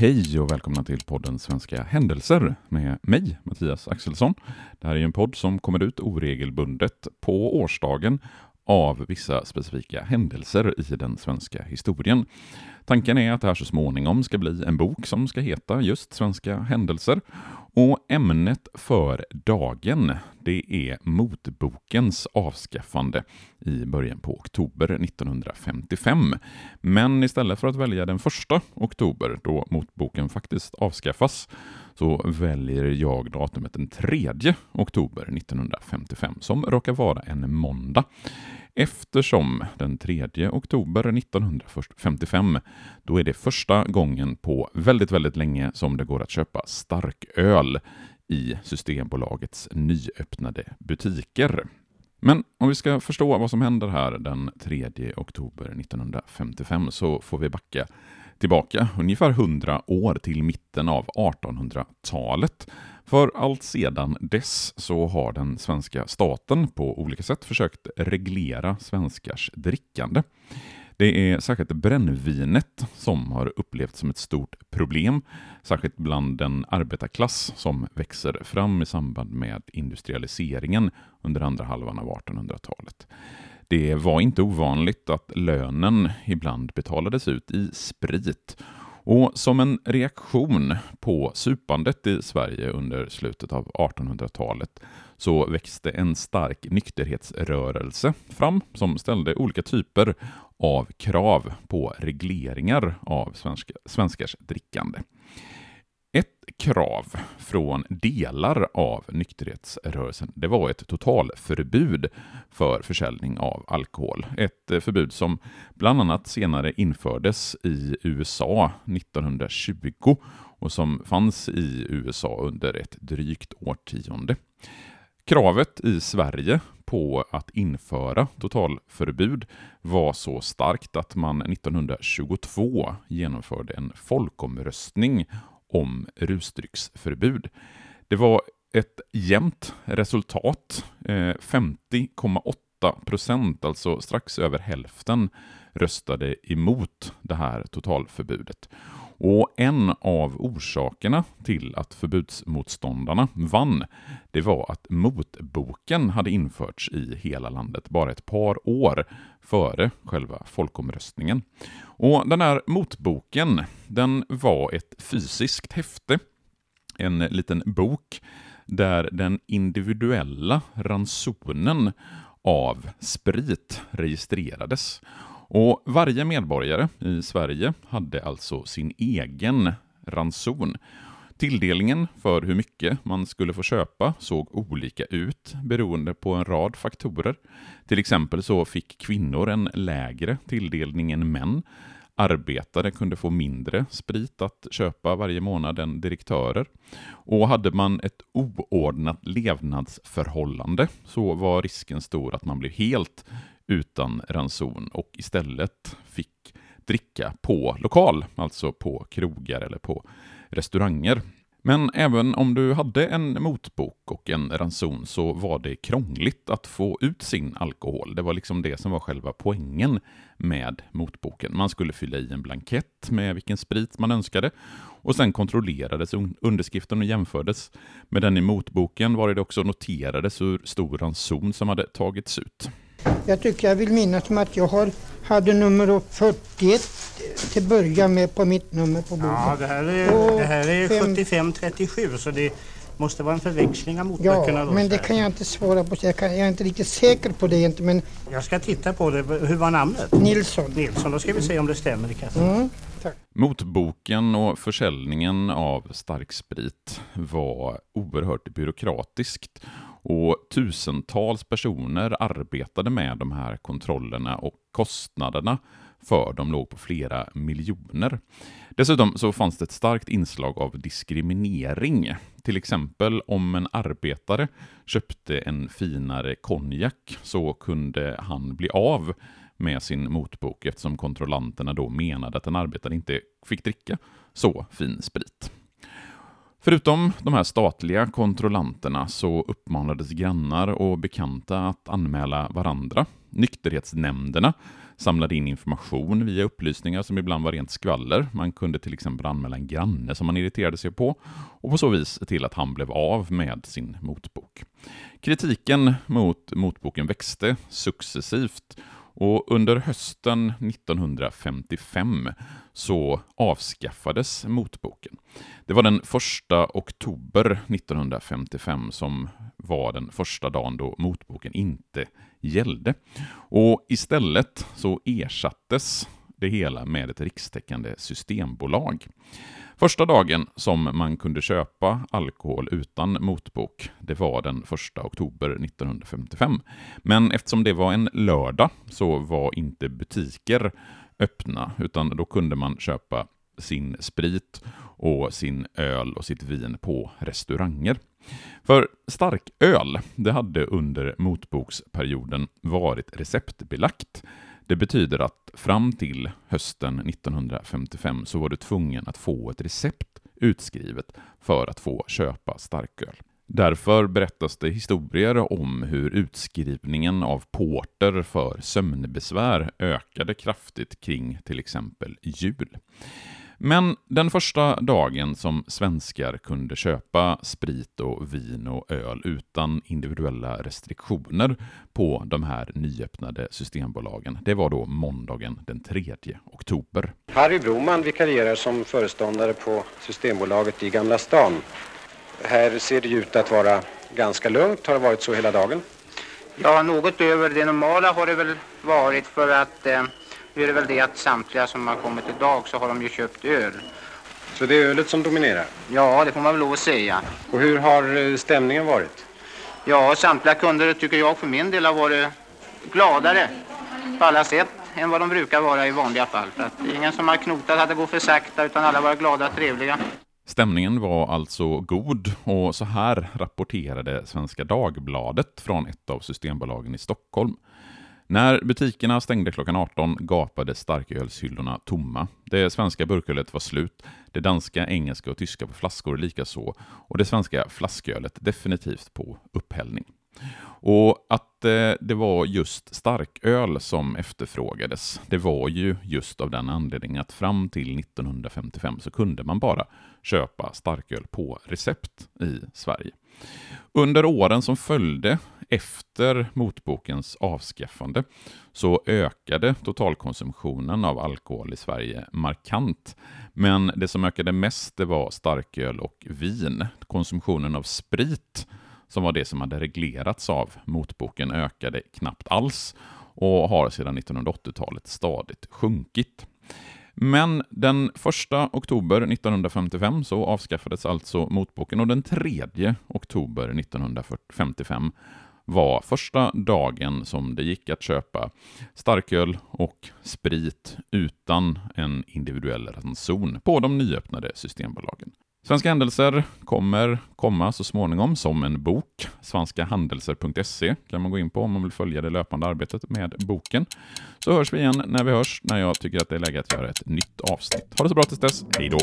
Hej och välkomna till podden Svenska händelser med mig, Mattias Axelsson. Det här är en podd som kommer ut oregelbundet på årsdagen av vissa specifika händelser i den svenska historien. Tanken är att det här så småningom ska bli en bok som ska heta just Svenska händelser. Och ämnet för dagen, det är motbokens avskaffande i början på oktober 1955. Men istället för att välja den första oktober, då motboken faktiskt avskaffas, så väljer jag datumet den 3 oktober 1955, som råkar vara en måndag eftersom den 3 oktober 1955, då är det första gången på väldigt, väldigt länge som det går att köpa starköl i Systembolagets nyöppnade butiker. Men om vi ska förstå vad som händer här den 3 oktober 1955 så får vi backa tillbaka ungefär 100 år till mitten av 1800-talet för allt sedan dess så har den svenska staten på olika sätt försökt reglera svenskars drickande. Det är särskilt brännvinet som har upplevts som ett stort problem, särskilt bland den arbetarklass som växer fram i samband med industrialiseringen under andra halvan av 1800-talet. Det var inte ovanligt att lönen ibland betalades ut i sprit och som en reaktion på supandet i Sverige under slutet av 1800-talet så växte en stark nykterhetsrörelse fram som ställde olika typer av krav på regleringar av svenska, svenskars drickande. Ett krav från delar av nykterhetsrörelsen det var ett totalförbud för försäljning av alkohol. Ett eh, förbud som bland annat senare infördes i USA 1920 och som fanns i USA under ett drygt årtionde. Kravet i Sverige på att införa totalförbud var så starkt att man 1922 genomförde en folkomröstning om rusdrycksförbud. Det var ett jämnt resultat. Eh, 50,8 procent, alltså strax över hälften, röstade emot det här totalförbudet. Och en av orsakerna till att förbudsmotståndarna vann, det var att motboken hade införts i hela landet bara ett par år före själva folkomröstningen. Och den här motboken, den var ett fysiskt häfte, en liten bok där den individuella ransonen av sprit registrerades. Och varje medborgare i Sverige hade alltså sin egen ranson. Tilldelningen för hur mycket man skulle få köpa såg olika ut beroende på en rad faktorer. Till exempel så fick kvinnor en lägre tilldelning än män. Arbetare kunde få mindre sprit att köpa varje månad än direktörer. Och hade man ett oordnat levnadsförhållande så var risken stor att man blev helt utan ranson och istället fick dricka på lokal, alltså på krogar eller på restauranger. Men även om du hade en motbok och en ranson så var det krångligt att få ut sin alkohol. Det var liksom det som var själva poängen med motboken. Man skulle fylla i en blankett med vilken sprit man önskade och sen kontrollerades underskriften och jämfördes med den i motboken var det också noterades hur stor ranson som hade tagits ut. Jag tycker jag vill minnas som att jag har, hade nummer 41 till början med på mitt nummer på bordet. Ja, det här är, det här är 7537 så det måste vara en förväxling av motböckerna. Ja, men det kan jag inte svara på. Jag, kan, jag är inte riktigt säker på det. Inte, men... Jag ska titta på det. Hur var namnet? Nilsson. Nilsson, då ska vi se om det stämmer i kassan. Mm, Motboken och försäljningen av starksprit var oerhört byråkratiskt och tusentals personer arbetade med de här kontrollerna och kostnaderna för dem låg på flera miljoner. Dessutom så fanns det ett starkt inslag av diskriminering. Till exempel om en arbetare köpte en finare konjak så kunde han bli av med sin motbok eftersom kontrollanterna då menade att en arbetare inte fick dricka så fin sprit. Förutom de här statliga kontrollanterna så uppmanades grannar och bekanta att anmäla varandra. Nykterhetsnämnderna samlade in information via upplysningar som ibland var rent skvaller. Man kunde till exempel anmäla en granne som man irriterade sig på och på så vis till att han blev av med sin motbok. Kritiken mot motboken växte successivt och under hösten 1955 så avskaffades motboken. Det var den första oktober 1955 som var den första dagen då motboken inte gällde. Och istället så ersattes det hela med ett rikstäckande systembolag. Första dagen som man kunde köpa alkohol utan motbok, det var den 1 oktober 1955. Men eftersom det var en lördag så var inte butiker öppna, utan då kunde man köpa sin sprit och sin öl och sitt vin på restauranger. För starköl, det hade under motboksperioden varit receptbelagt. Det betyder att fram till hösten 1955 så var du tvungen att få ett recept utskrivet för att få köpa starköl. Därför berättas det historier om hur utskrivningen av porter för sömnbesvär ökade kraftigt kring till exempel jul. Men den första dagen som svenskar kunde köpa sprit och vin och öl utan individuella restriktioner på de här nyöppnade systembolagen, det var då måndagen den 3 oktober. Harry Broman vikarierar som föreståndare på Systembolaget i Gamla stan. Här ser det ut att vara ganska lugnt. Har det varit så hela dagen? Ja, något över det normala har det väl varit för att eh, nu är det väl det att samtliga som har kommit idag så har de ju köpt öl. Så det är ölet som dominerar? Ja, det får man väl lov att säga. Och hur har eh, stämningen varit? Ja, samtliga kunder tycker jag för min del har varit gladare på alla sätt än vad de brukar vara i vanliga fall. För att ingen som har knotat hade gått för sakta utan alla var glada och trevliga. Stämningen var alltså god och så här rapporterade Svenska Dagbladet från ett av systembolagen i Stockholm. När butikerna stängde klockan 18 gapade starkölshyllorna tomma. Det svenska burkölet var slut, det danska, engelska och tyska på flaskor likaså och det svenska flaskölet definitivt på upphällning. Och att eh, det var just starköl som efterfrågades, det var ju just av den anledningen att fram till 1955 så kunde man bara köpa starköl på recept i Sverige. Under åren som följde efter motbokens avskaffande så ökade totalkonsumtionen av alkohol i Sverige markant. Men det som ökade mest det var starköl och vin. Konsumtionen av sprit, som var det som hade reglerats av motboken, ökade knappt alls och har sedan 1980-talet stadigt sjunkit. Men den 1 oktober 1955 så avskaffades alltså motboken och den 3 oktober 1955 var första dagen som det gick att köpa starköl och sprit utan en individuell ranson på de nyöppnade systembolagen. Svenska händelser kommer komma så småningom som en bok. svenskahandelser.se kan man gå in på om man vill följa det löpande arbetet med boken. Så hörs vi igen när vi hörs, när jag tycker att det är läge att göra ett nytt avsnitt. Ha det så bra tills dess. Hej då!